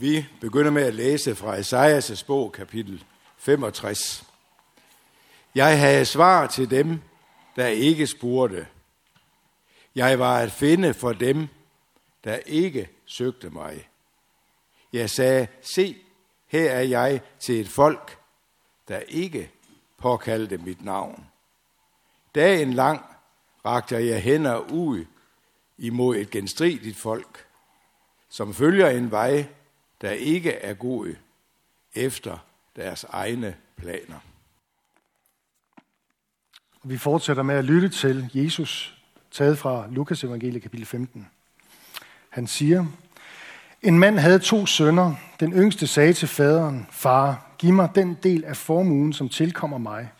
Vi begynder med at læse fra Esajas' bog, kapitel 65. Jeg havde svar til dem, der ikke spurgte. Jeg var at finde for dem, der ikke søgte mig. Jeg sagde, se, her er jeg til et folk, der ikke påkaldte mit navn. Dagen lang rakte jeg hænder ud imod et genstridigt folk, som følger en vej, der ikke er gode efter deres egne planer. Vi fortsætter med at lytte til Jesus, taget fra Lukas evangelie kapitel 15. Han siger, en mand havde to sønner. Den yngste sagde til faderen, far, giv mig den del af formuen, som tilkommer mig.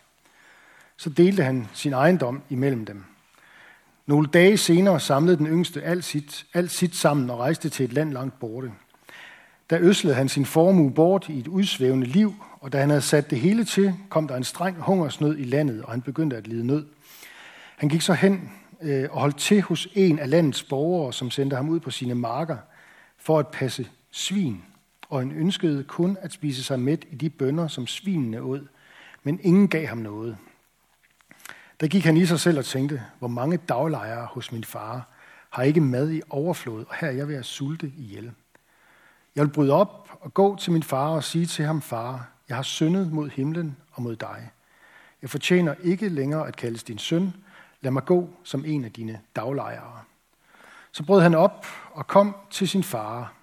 Så delte han sin ejendom imellem dem. Nogle dage senere samlede den yngste alt sit, alt sit sammen og rejste til et land langt borte. Der øslede han sin formue bort i et udsvævende liv, og da han havde sat det hele til, kom der en streng hungersnød i landet, og han begyndte at lide nød. Han gik så hen øh, og holdt til hos en af landets borgere, som sendte ham ud på sine marker for at passe svin, og han ønskede kun at spise sig mæt i de bønder, som svinene åd, men ingen gav ham noget. Der gik han i sig selv og tænkte, hvor mange daglejere hos min far har ikke mad i overflod, og her er jeg ved at sulte ihjel. Jeg vil bryde op og gå til min far og sige til ham, far, jeg har syndet mod himlen og mod dig. Jeg fortjener ikke længere at kaldes din søn. Lad mig gå som en af dine daglejere. Så brød han op og kom til sin far.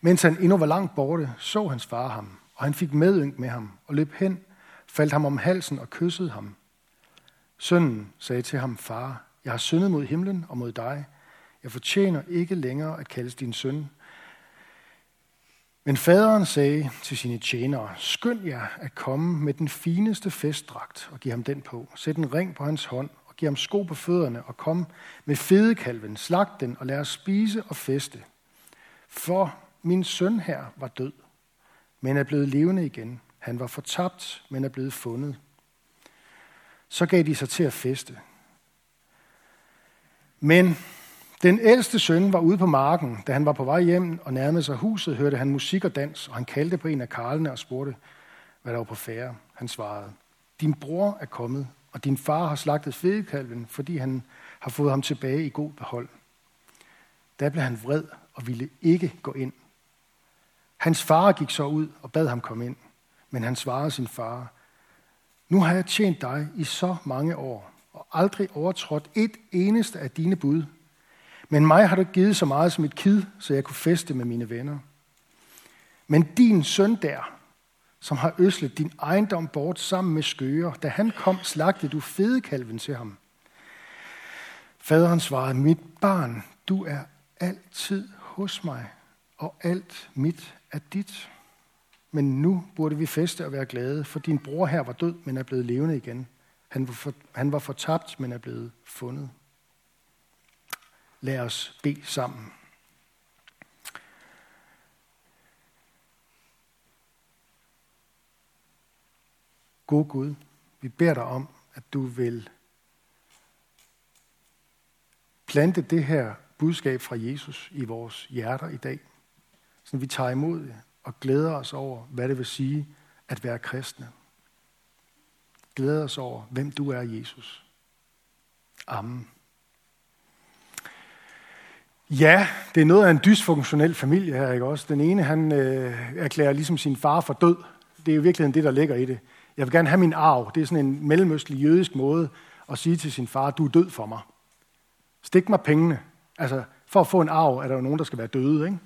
Mens han endnu var langt borte, så hans far ham, og han fik medynk med ham og løb hen, faldt ham om halsen og kyssede ham. Sønnen sagde til ham, far, jeg har syndet mod himlen og mod dig. Jeg fortjener ikke længere at kaldes din søn. Men faderen sagde til sine tjenere, skynd jer at komme med den fineste festdragt og give ham den på. Sæt en ring på hans hånd og giv ham sko på fødderne og kom med fedekalven, slag den og lad os spise og feste. For min søn her var død, men er blevet levende igen. Han var fortabt, men er blevet fundet. Så gav de sig til at feste. Men den ældste søn var ude på marken. Da han var på vej hjem og nærmede sig huset, hørte han musik og dans, og han kaldte på en af karlene og spurgte, hvad der var på færre. Han svarede, din bror er kommet, og din far har slagtet fedekalven, fordi han har fået ham tilbage i god behold. Da blev han vred og ville ikke gå ind. Hans far gik så ud og bad ham komme ind, men han svarede sin far, nu har jeg tjent dig i så mange år, og aldrig overtrådt et eneste af dine bud. Men mig har du givet så meget som et kid, så jeg kunne feste med mine venner. Men din søn der, som har øslet din ejendom bort sammen med skøger, da han kom, slagtede du fedekalven til ham. Faderen svarede, mit barn, du er altid hos mig, og alt mit er dit. Men nu burde vi feste og være glade, for din bror her var død, men er blevet levende igen. Han var, for, han var fortabt, men er blevet fundet. Lad os bede sammen. God Gud, vi beder dig om, at du vil plante det her budskab fra Jesus i vores hjerter i dag, så vi tager imod det og glæder os over, hvad det vil sige at være kristne. Glæder os over, hvem du er, Jesus. Amen. Ja, det er noget af en dysfunktionel familie her, ikke også? Den ene, han øh, erklærer ligesom sin far for død. Det er jo virkelig det, der ligger i det. Jeg vil gerne have min arv. Det er sådan en mellemøstlig jødisk måde at sige til sin far, du er død for mig. Stik mig pengene. Altså, for at få en arv, er der jo nogen, der skal være døde, ikke?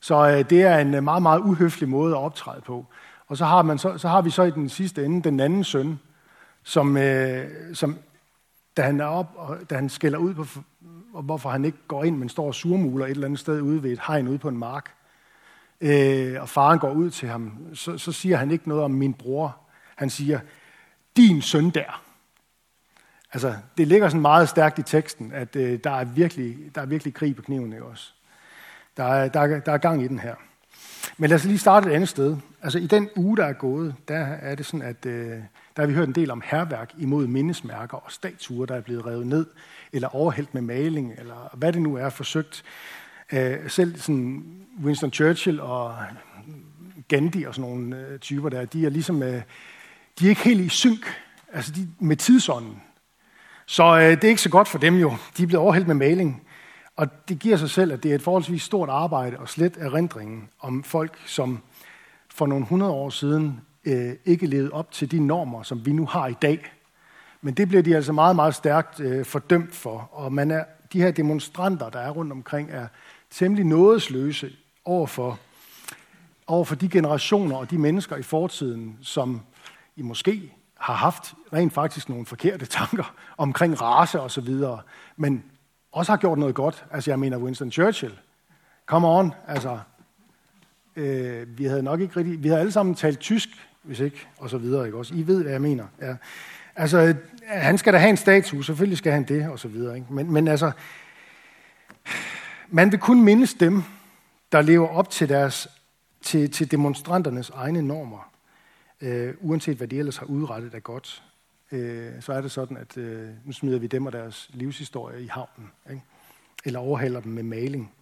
Så øh, det er en øh, meget, meget uhøflig måde at optræde på. Og så har, man så, så har vi så i den sidste ende den anden søn, som, øh, som da han er op, og da han skælder ud på, og hvorfor han ikke går ind, men står og surmuler et eller andet sted ude ved et hegn ude på en mark, øh, og faren går ud til ham, så, så siger han ikke noget om min bror. Han siger, din søn der. Altså, det ligger sådan meget stærkt i teksten, at øh, der, er virkelig, der er virkelig krig på kniven, også? Der er, der, er, der er gang i den her. Men lad os lige starte et andet sted. Altså i den uge, der er gået, der er det sådan, at øh, der har vi hørt en del om herværk imod mindesmærker og statuer, der er blevet revet ned, eller overhældt med maling, eller hvad det nu er forsøgt Øh, selv sådan Winston Churchill og Gandhi og sådan nogle øh, typer der, de er ligesom, øh, de er ikke helt i synk altså de, med tidsånden. Så øh, det er ikke så godt for dem jo. De er blevet overhældt med maling. Og det giver sig selv, at det er et forholdsvis stort arbejde at slet erindringen om folk, som for nogle hundrede år siden øh, ikke levede op til de normer, som vi nu har i dag. Men det bliver de altså meget, meget stærkt øh, fordømt for. Og man er, de her demonstranter, der er rundt omkring, er temmelig nådesløse overfor, overfor de generationer og de mennesker i fortiden, som I måske har haft rent faktisk nogle forkerte tanker omkring race og så videre, men også har gjort noget godt. Altså jeg mener Winston Churchill. Come on, altså. Øh, vi havde nok ikke rigtig, vi havde alle sammen talt tysk, hvis ikke, og så videre, ikke også? I ved, hvad jeg mener. Ja. Altså, øh, han skal da have en status, selvfølgelig skal han det, og så videre. Ikke? Men, men altså, man vil kun mindes dem, der lever op til, deres, til, til demonstranternes egne normer. Øh, uanset hvad de ellers har udrettet af godt, øh, så er det sådan, at øh, nu smider vi dem og deres livshistorie i havnen. Ikke? Eller overhaler dem med maling.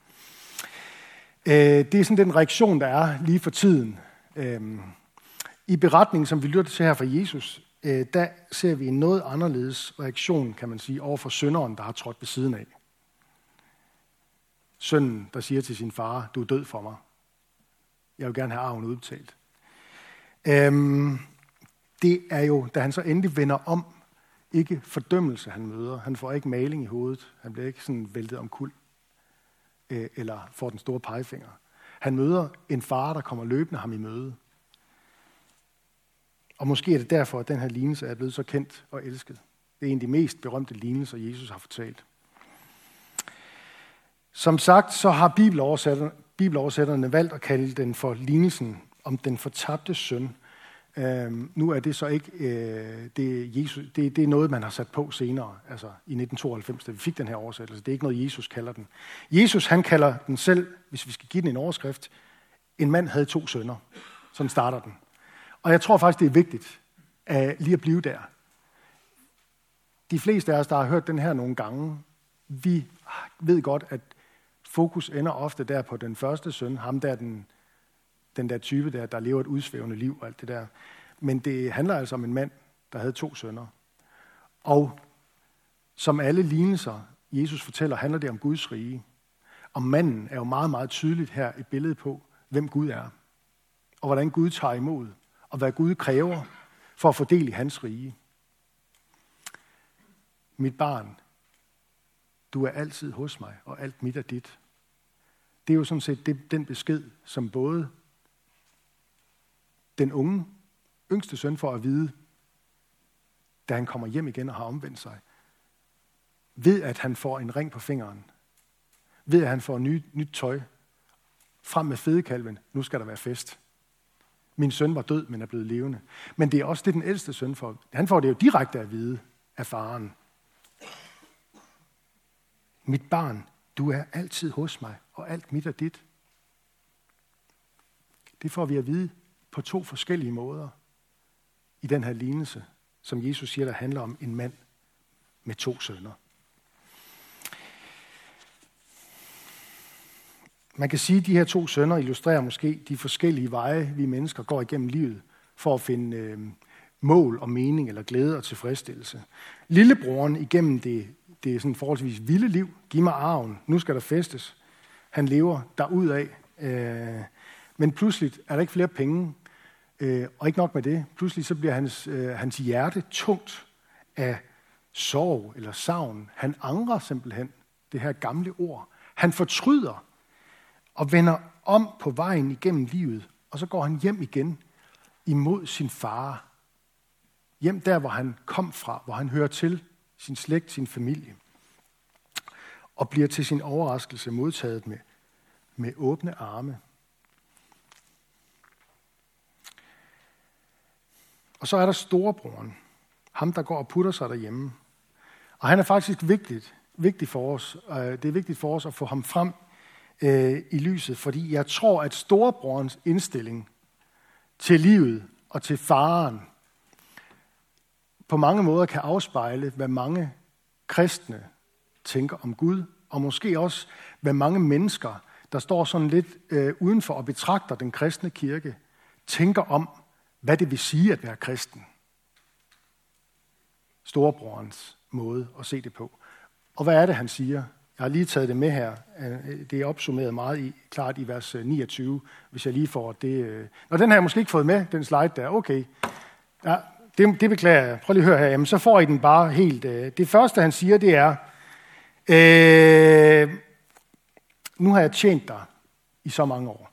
Øh, det er sådan den reaktion, der er lige for tiden. Øh, I beretningen, som vi lytter til her fra Jesus, øh, der ser vi en noget anderledes reaktion, kan man sige, over for sønderen, der har trådt ved siden af. Sønnen, der siger til sin far, du er død for mig. Jeg vil gerne have arven udbetalt. Øhm, det er jo, da han så endelig vender om, ikke fordømmelse, han møder. Han får ikke maling i hovedet. Han bliver ikke sådan væltet om kul. Øh, eller får den store pegefinger. Han møder en far, der kommer løbende ham i møde. Og måske er det derfor, at den her lignelse er blevet så kendt og elsket. Det er en af de mest berømte lignelser, Jesus har fortalt. Som sagt, så har bibeloversætterne, bibeloversætterne valgt at kalde den for lignelsen om den fortabte søn. Øhm, nu er det så ikke øh, det, Jesus, det, det er noget, man har sat på senere, altså i 1992, da vi fik den her oversættelse. Det er ikke noget, Jesus kalder den. Jesus, han kalder den selv, hvis vi skal give den en overskrift, en mand havde to sønner. Sådan starter den. Og jeg tror faktisk, det er vigtigt at lige at blive der. De fleste af os, der har hørt den her nogle gange, vi ved godt, at fokus ender ofte der på den første søn, ham der den, den der type der, der lever et udsvævende liv og alt det der. Men det handler altså om en mand, der havde to sønner. Og som alle lignelser, Jesus fortæller, handler det om Guds rige. Og manden er jo meget, meget tydeligt her et billede på, hvem Gud er. Og hvordan Gud tager imod og hvad Gud kræver for at fordele hans rige. Mit barn, du er altid hos mig, og alt mit er dit. Det er jo sådan set det, den besked, som både den unge, yngste søn får at vide, da han kommer hjem igen og har omvendt sig, ved at han får en ring på fingeren, ved at han får nyt, nyt tøj, frem med fedekalven, nu skal der være fest. Min søn var død, men er blevet levende. Men det er også det, den ældste søn får. Han får det jo direkte at vide af faren. Mit barn, du er altid hos mig, og alt mit er dit. Det får vi at vide på to forskellige måder i den her lignelse, som Jesus siger, der handler om en mand med to sønner. Man kan sige, at de her to sønner illustrerer måske de forskellige veje, vi mennesker går igennem livet for at finde øh, mål og mening eller glæde og tilfredsstillelse. Lillebroren igennem det, det er sådan forholdsvis vilde liv. Giv mig arven. Nu skal der festes. Han lever derudad. Øh, men pludselig er der ikke flere penge. Øh, og ikke nok med det. Pludselig så bliver hans, øh, hans hjerte tungt af sorg eller savn. Han angrer simpelthen det her gamle ord. Han fortryder og vender om på vejen igennem livet, og så går han hjem igen imod sin far. Hjem der, hvor han kom fra, hvor han hører til, sin slægt, sin familie. Og bliver til sin overraskelse modtaget med, med åbne arme. Og så er der storebroren, ham der går og putter sig derhjemme. Og han er faktisk vigtigt, vigtig for os. Det er vigtigt for os at få ham frem øh, i lyset, fordi jeg tror, at storebrorens indstilling til livet og til faren på mange måder kan afspejle, hvad mange kristne tænker om Gud og og måske også, hvad mange mennesker, der står sådan lidt øh, udenfor og betragter den kristne kirke, tænker om, hvad det vil sige at være kristen. Storebrorens måde at se det på. Og hvad er det, han siger? Jeg har lige taget det med her. Øh, det er opsummeret meget i, klart i vers øh, 29, hvis jeg lige får det. Øh. Nå, den har jeg måske ikke fået med, den slide der. Okay. Ja, det, det beklager jeg. Prøv lige at høre her. Jamen, så får I den bare helt. Det første, han siger, det er, øh, nu har jeg tjent dig i så mange år.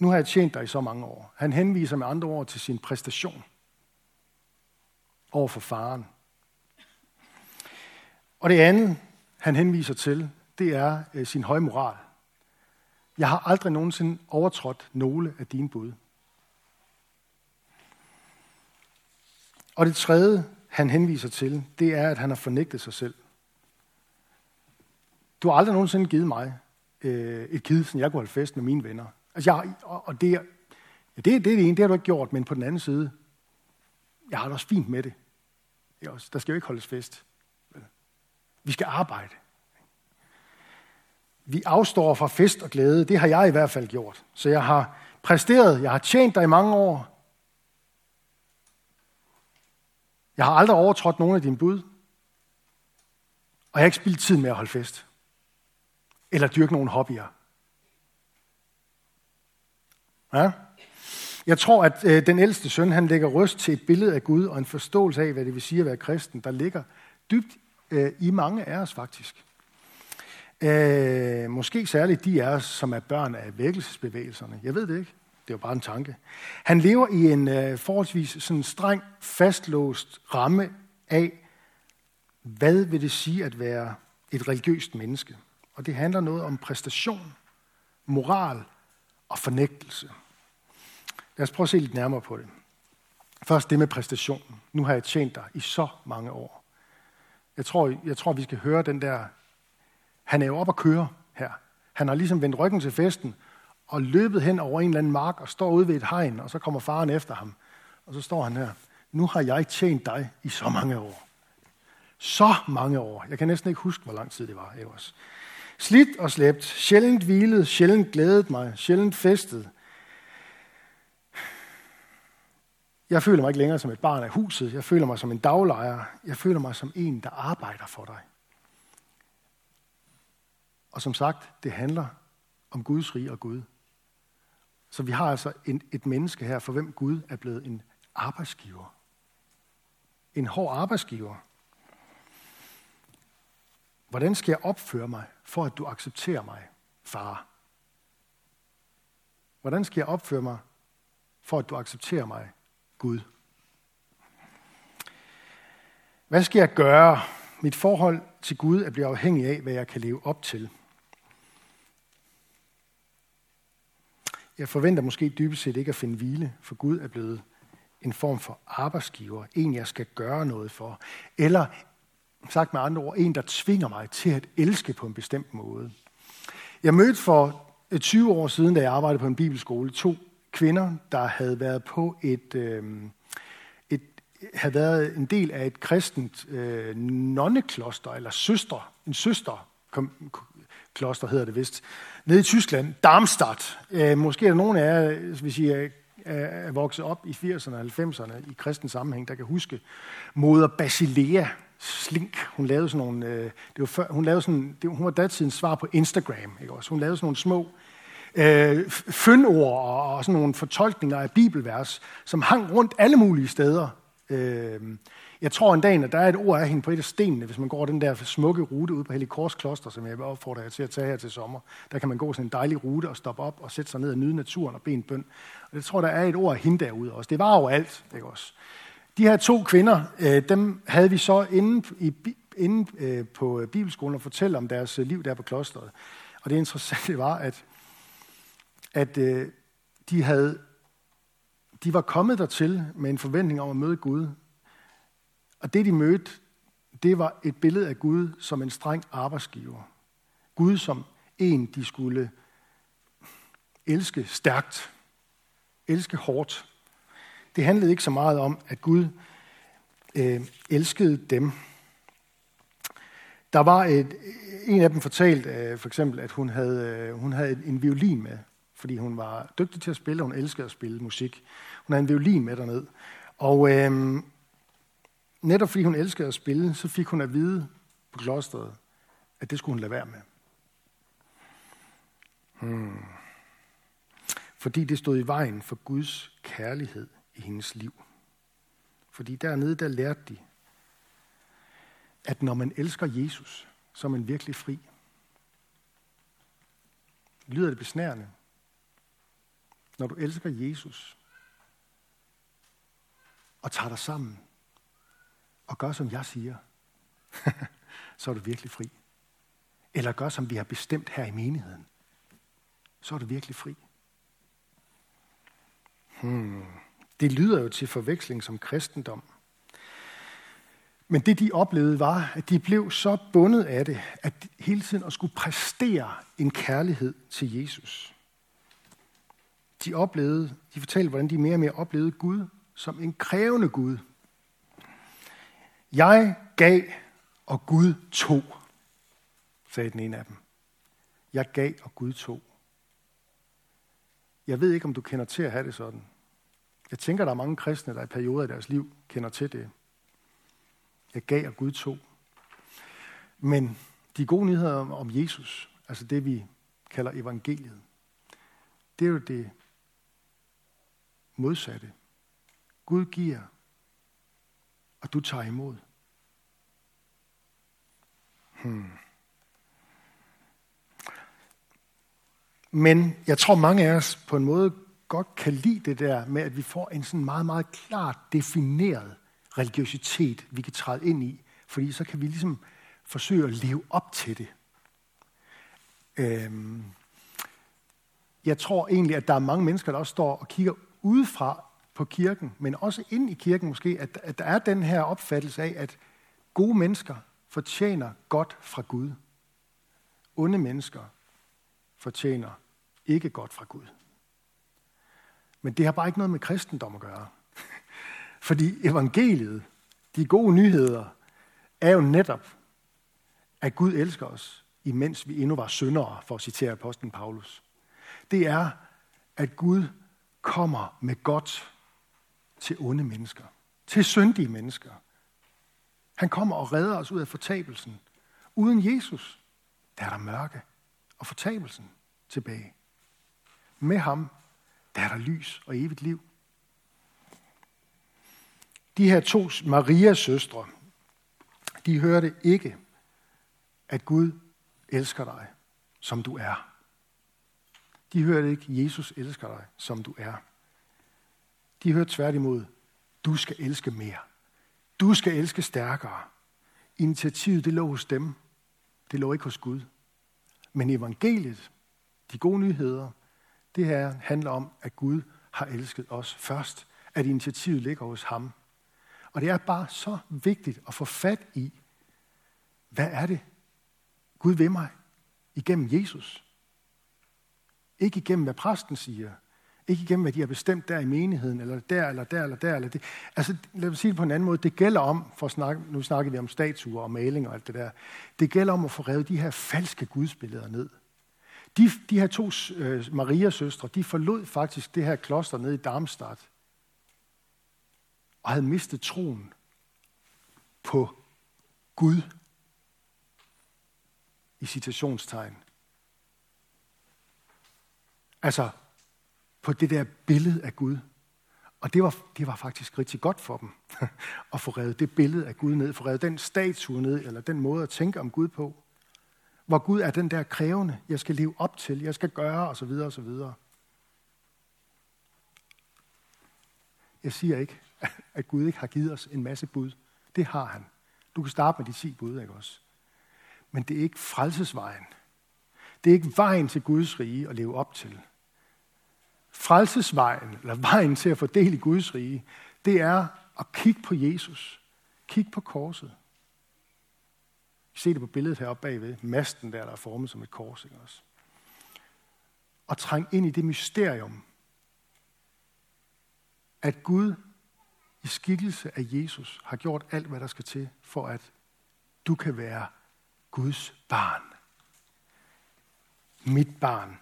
Nu har jeg tjent dig i så mange år. Han henviser med andre ord til sin præstation over for faren. Og det andet, han henviser til, det er øh, sin høje moral. Jeg har aldrig nogensinde overtrådt nogle af dine bud. Og det tredje, han henviser til, det er, at han har fornægtet sig selv. Du har aldrig nogensinde givet mig øh, et kid, som jeg kunne holde fest med mine venner. Altså jeg, og det, ja, det, det er det ene, det har du ikke gjort, men på den anden side, jeg har det også fint med det. Der skal jo ikke holdes fest. Vi skal arbejde. Vi afstår fra fest og glæde. Det har jeg i hvert fald gjort. Så jeg har præsteret. Jeg har tjent dig i mange år. Jeg har aldrig overtrådt nogen af dine bud. Og jeg har ikke spildt tid med at holde fest. Eller dyrke nogle hobbyer. Ja? Jeg tror, at øh, den ældste søn, han lægger røst til et billede af Gud og en forståelse af, hvad det vil sige at være kristen, der ligger dybt øh, i mange af os faktisk. Øh, måske særligt de af os, som er børn af vækkelsesbevægelserne. Jeg ved det ikke. Det er jo bare en tanke. Han lever i en øh, forholdsvis sådan streng, fastlåst ramme af, hvad vil det sige at være et religiøst menneske. Og det handler noget om præstation, moral og fornægtelse. Lad os prøve at se lidt nærmere på det. Først det med præstationen. Nu har jeg tjent dig i så mange år. Jeg tror, jeg tror, vi skal høre den der... Han er jo op at køre her. Han har ligesom vendt ryggen til festen og løbet hen over en eller anden mark og står ude ved et hegn, og så kommer faren efter ham. Og så står han her. Nu har jeg tjent dig i så mange år. Så mange år. Jeg kan næsten ikke huske, hvor lang tid det var. Også. Slidt og slæbt, sjældent hvilet, sjældent glædet mig, sjældent festet. Jeg føler mig ikke længere som et barn af huset. Jeg føler mig som en daglejer. Jeg føler mig som en, der arbejder for dig. Og som sagt, det handler om Guds rige og Gud. Så vi har altså en, et menneske her, for hvem Gud er blevet en arbejdsgiver. En hård arbejdsgiver. Hvordan skal jeg opføre mig, for at du accepterer mig, far? Hvordan skal jeg opføre mig, for at du accepterer mig, Gud? Hvad skal jeg gøre? Mit forhold til Gud er blevet afhængig af, hvad jeg kan leve op til. Jeg forventer måske dybest set ikke at finde hvile, for Gud er blevet en form for arbejdsgiver, en jeg skal gøre noget for, eller sagt med andre ord, en der tvinger mig til at elske på en bestemt måde. Jeg mødte for øh, 20 år siden, da jeg arbejdede på en bibelskole, to kvinder, der havde været på et, øh, et havde været en del af et kristent øh, nonnekloster, eller søster, en søster kloster hedder det vist, nede i Tyskland, Darmstadt. Øh, måske er der nogen af jer, hvis I er, er vokset op i 80'erne og 90'erne i kristen sammenhæng, der kan huske moder Basilea Slink. Hun lavede sådan nogle, øh, det var før, hun lavede sådan, det, hun var datidens svar på Instagram, ikke også? Hun lavede sådan nogle små øh, fyndord og, og sådan nogle fortolkninger af bibelvers, som hang rundt alle mulige steder. Øh, jeg tror en dag, at der er et ord af hende på et af stenene, hvis man går den der smukke rute ud på Helikors Kloster, som jeg vil opfordre jer til at tage her til sommer. Der kan man gå sådan en dejlig rute og stoppe op og sætte sig ned og nyde naturen og bede en bøn. Og jeg tror, der er et ord af hende derude også. Det var jo alt, ikke også? De her to kvinder, øh, dem havde vi så inde, i, inde øh, på øh, Bibelskolen og fortælle om deres øh, liv der på klosteret. Og det interessante var, at, at øh, de havde de var kommet dertil med en forventning om at møde Gud, og det, de mødte, det var et billede af Gud som en streng arbejdsgiver. Gud som en, de skulle elske stærkt, elske hårdt. Det handlede ikke så meget om, at Gud øh, elskede dem. Der var et, en af dem fortalte øh, for eksempel, at hun havde, øh, hun havde en violin med, fordi hun var dygtig til at spille, og hun elskede at spille musik. Hun havde en violin med derned. Og øh, netop fordi hun elskede at spille, så fik hun at vide på klosteret, at det skulle hun lade være med. Hmm. Fordi det stod i vejen for Guds kærlighed i hendes liv. Fordi dernede, der lærte de, at når man elsker Jesus, så er man virkelig fri. Lyder det besnærende? Når du elsker Jesus, og tager dig sammen, og gør, som jeg siger, så er du virkelig fri. Eller gør, som vi har bestemt her i menigheden, så er du virkelig fri. Hmm. Det lyder jo til forveksling som kristendom. Men det, de oplevede, var, at de blev så bundet af det, at de hele tiden at skulle præstere en kærlighed til Jesus. De oplevede, de fortalte, hvordan de mere og mere oplevede Gud som en krævende Gud. Jeg gav, og Gud tog, sagde den ene af dem. Jeg gav, og Gud tog. Jeg ved ikke, om du kender til at have det sådan. Jeg tænker, der er mange kristne, der i perioder i deres liv kender til det. Jeg gav, og Gud tog. Men de gode nyheder om Jesus, altså det vi kalder evangeliet, det er jo det modsatte. Gud giver, og du tager imod. Hmm. Men jeg tror, mange af os på en måde godt kan lide det der med, at vi får en sådan meget, meget klart defineret religiøsitet, vi kan træde ind i. Fordi så kan vi ligesom forsøge at leve op til det. Øhm, jeg tror egentlig, at der er mange mennesker, der også står og kigger udefra på kirken, men også ind i kirken måske, at, at der er den her opfattelse af, at gode mennesker fortjener godt fra Gud. Onde mennesker fortjener ikke godt fra Gud. Men det har bare ikke noget med kristendom at gøre. Fordi evangeliet, de gode nyheder, er jo netop, at Gud elsker os, imens vi endnu var syndere, for at citere apostlen Paulus. Det er, at Gud kommer med godt til onde mennesker, til syndige mennesker. Han kommer og redder os ud af fortabelsen. Uden Jesus, der er der mørke og fortabelsen tilbage. Med ham, der er der lys og evigt liv. De her to Marias søstre, de hørte ikke, at Gud elsker dig, som du er. De hørte ikke, Jesus elsker dig, som du er. De hørte tværtimod, du skal elske mere. Du skal elske stærkere. Initiativet, det lå hos dem. Det lå ikke hos Gud. Men evangeliet, de gode nyheder, det her handler om, at Gud har elsket os først. At initiativet ligger hos ham. Og det er bare så vigtigt at få fat i, hvad er det, Gud ved mig igennem Jesus? Ikke igennem, hvad præsten siger. Ikke igennem, hvad de har bestemt der i menigheden, eller der, eller der, eller der. Eller det. Altså, lad os sige det på en anden måde. Det gælder om, for at snakke, nu snakker vi om statuer og maling og alt det der. Det gælder om at få revet de her falske gudsbilleder ned. De, de her to øh, Maria-søstre, de forlod faktisk det her kloster nede i Darmstadt, og havde mistet troen på Gud i citationstegn. Altså på det der billede af Gud. Og det var, det var faktisk rigtig godt for dem at få revet det billede af Gud ned, få revet den statue ned, eller den måde at tænke om Gud på. Hvor Gud er den der krævende, jeg skal leve op til, jeg skal gøre, og så videre, og så videre. Jeg siger ikke, at Gud ikke har givet os en masse bud. Det har han. Du kan starte med de 10 bud, ikke også? Men det er ikke frelsesvejen. Det er ikke vejen til Guds rige at leve op til. Frelsesvejen, eller vejen til at få del i Guds rige, det er at kigge på Jesus. Kig på korset. Se det på billedet heroppe bagved. Masten der, der er formet som et kors. Ikke også? Og træng ind i det mysterium, at Gud i skikkelse af Jesus har gjort alt, hvad der skal til, for at du kan være Guds barn. Mit barn.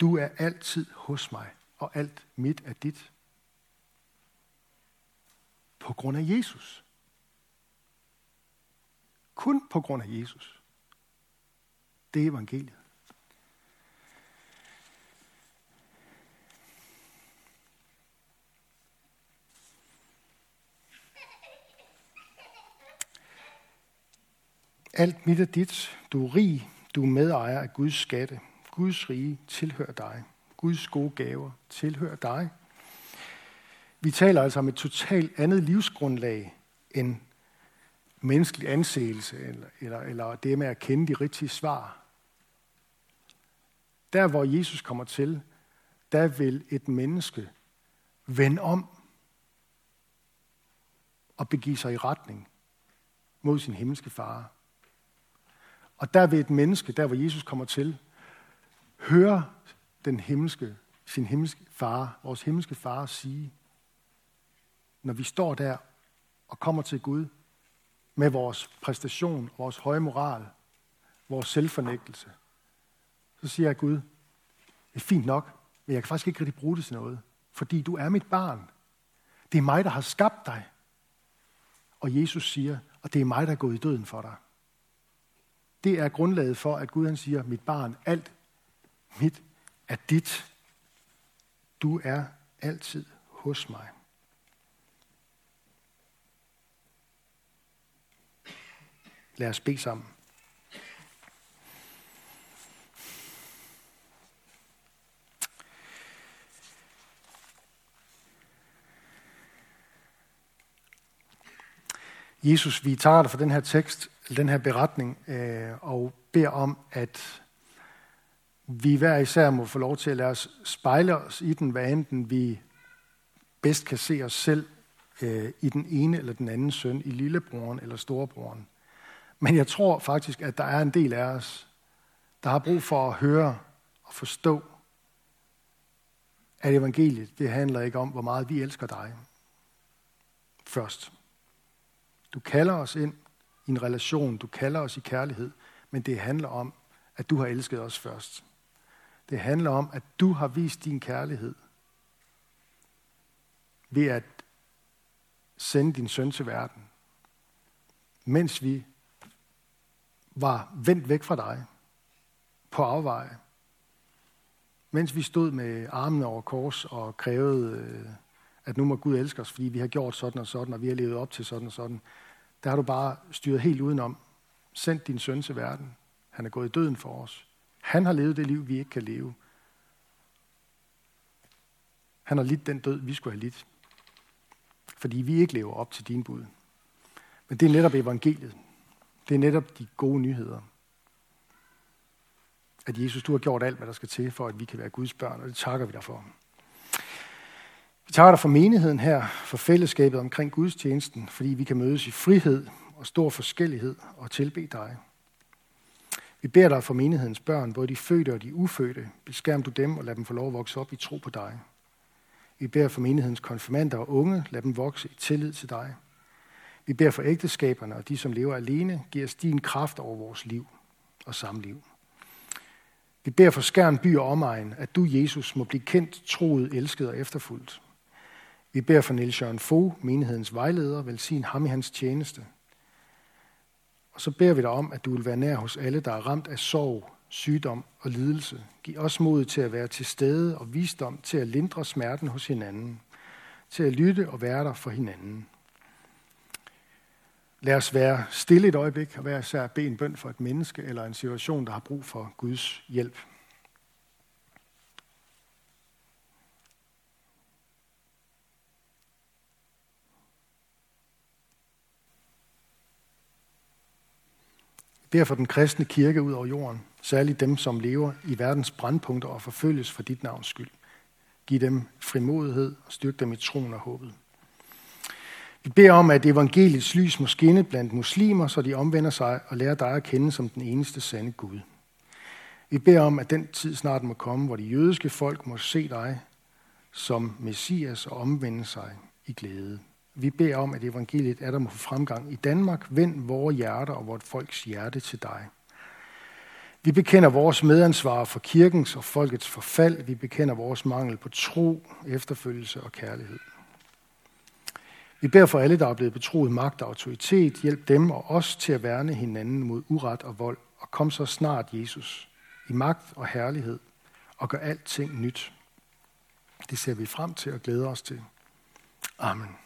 Du er altid hos mig, og alt mit er dit. På grund af Jesus. Kun på grund af Jesus. Det er evangeliet. Alt mit er dit. Du er rig. Du er medejer af Guds skatte. Guds rige tilhører dig. Guds gode gaver tilhører dig. Vi taler altså om et totalt andet livsgrundlag end menneskelig anseelse eller, eller, eller det med at kende de rigtige svar. Der, hvor Jesus kommer til, der vil et menneske vende om og begive sig i retning mod sin himmelske far. Og der vil et menneske, der hvor Jesus kommer til, høre den himmelske, sin himmelske far, vores himmelske far sige, når vi står der og kommer til Gud med vores præstation, vores høje moral, vores selvfornægtelse, så siger jeg, Gud, det er fint nok, men jeg kan faktisk ikke rigtig bruge det til noget, fordi du er mit barn. Det er mig, der har skabt dig. Og Jesus siger, og det er mig, der er gået i døden for dig. Det er grundlaget for, at Gud han siger, mit barn, alt mit er dit. Du er altid hos mig. Lad os bede sammen. Jesus, vi tager dig for den her tekst, den her beretning, øh, og beder om, at vi hver især må få lov til at lade os spejle os i den, hvad enten vi bedst kan se os selv øh, i den ene eller den anden søn, i lillebroren eller storebroren. Men jeg tror faktisk, at der er en del af os, der har brug for at høre og forstå, at evangeliet, det handler ikke om, hvor meget vi elsker dig. Først. Du kalder os ind i en relation, du kalder os i kærlighed, men det handler om, at du har elsket os først. Det handler om, at du har vist din kærlighed ved at sende din søn til verden, mens vi var vendt væk fra dig på afveje, mens vi stod med armene over kors og krævede, øh, at nu må Gud elske os, fordi vi har gjort sådan og sådan, og vi har levet op til sådan og sådan, der har du bare styret helt udenom. Sendt din søn til verden. Han er gået i døden for os. Han har levet det liv, vi ikke kan leve. Han har lidt den død, vi skulle have lidt. Fordi vi ikke lever op til din bud. Men det er netop evangeliet. Det er netop de gode nyheder. At Jesus, du har gjort alt, hvad der skal til, for at vi kan være Guds børn, og det takker vi dig for. Vi takker dig for menigheden her, for fællesskabet omkring Guds tjenesten, fordi vi kan mødes i frihed og stor forskellighed og tilbe dig. Vi beder dig for menighedens børn, både de fødte og de ufødte. Beskærm du dem og lad dem få lov at vokse op i tro på dig. Vi beder for menighedens konfirmander og unge, lad dem vokse i tillid til dig. Vi beder for ægteskaberne og de, som lever alene, giv os din kraft over vores liv og samliv. Vi beder for Skærn by og omegn, at du, Jesus, må blive kendt, troet, elsket og efterfulgt. Vi beder for Niels Jørgen Fogh, menighedens vejleder, velsign ham i hans tjeneste. Og så beder vi dig om, at du vil være nær hos alle, der er ramt af sorg, sygdom og lidelse. Giv os mod til at være til stede og visdom til at lindre smerten hos hinanden, til at lytte og være der for hinanden. Lad os være stille et øjeblik og være især bede en bøn for et menneske eller en situation, der har brug for Guds hjælp. beder for den kristne kirke ud over jorden, særligt dem, som lever i verdens brandpunkter og forfølges for dit navns skyld. Giv dem frimodighed og styrk dem i troen og håbet. Vi beder om, at evangeliets lys må skinne blandt muslimer, så de omvender sig og lærer dig at kende som den eneste sande Gud. Vi beder om, at den tid snart må komme, hvor de jødiske folk må se dig som Messias og omvende sig i glæde. Vi beder om, at evangeliet er der må få fremgang i Danmark. Vend vores hjerter og vort folks hjerte til dig. Vi bekender vores medansvar for kirkens og folkets forfald. Vi bekender vores mangel på tro, efterfølgelse og kærlighed. Vi beder for alle, der er blevet betroet magt og autoritet. Hjælp dem og os til at værne hinanden mod uret og vold. Og kom så snart, Jesus, i magt og herlighed, og gør alting nyt. Det ser vi frem til og glæder os til. Amen.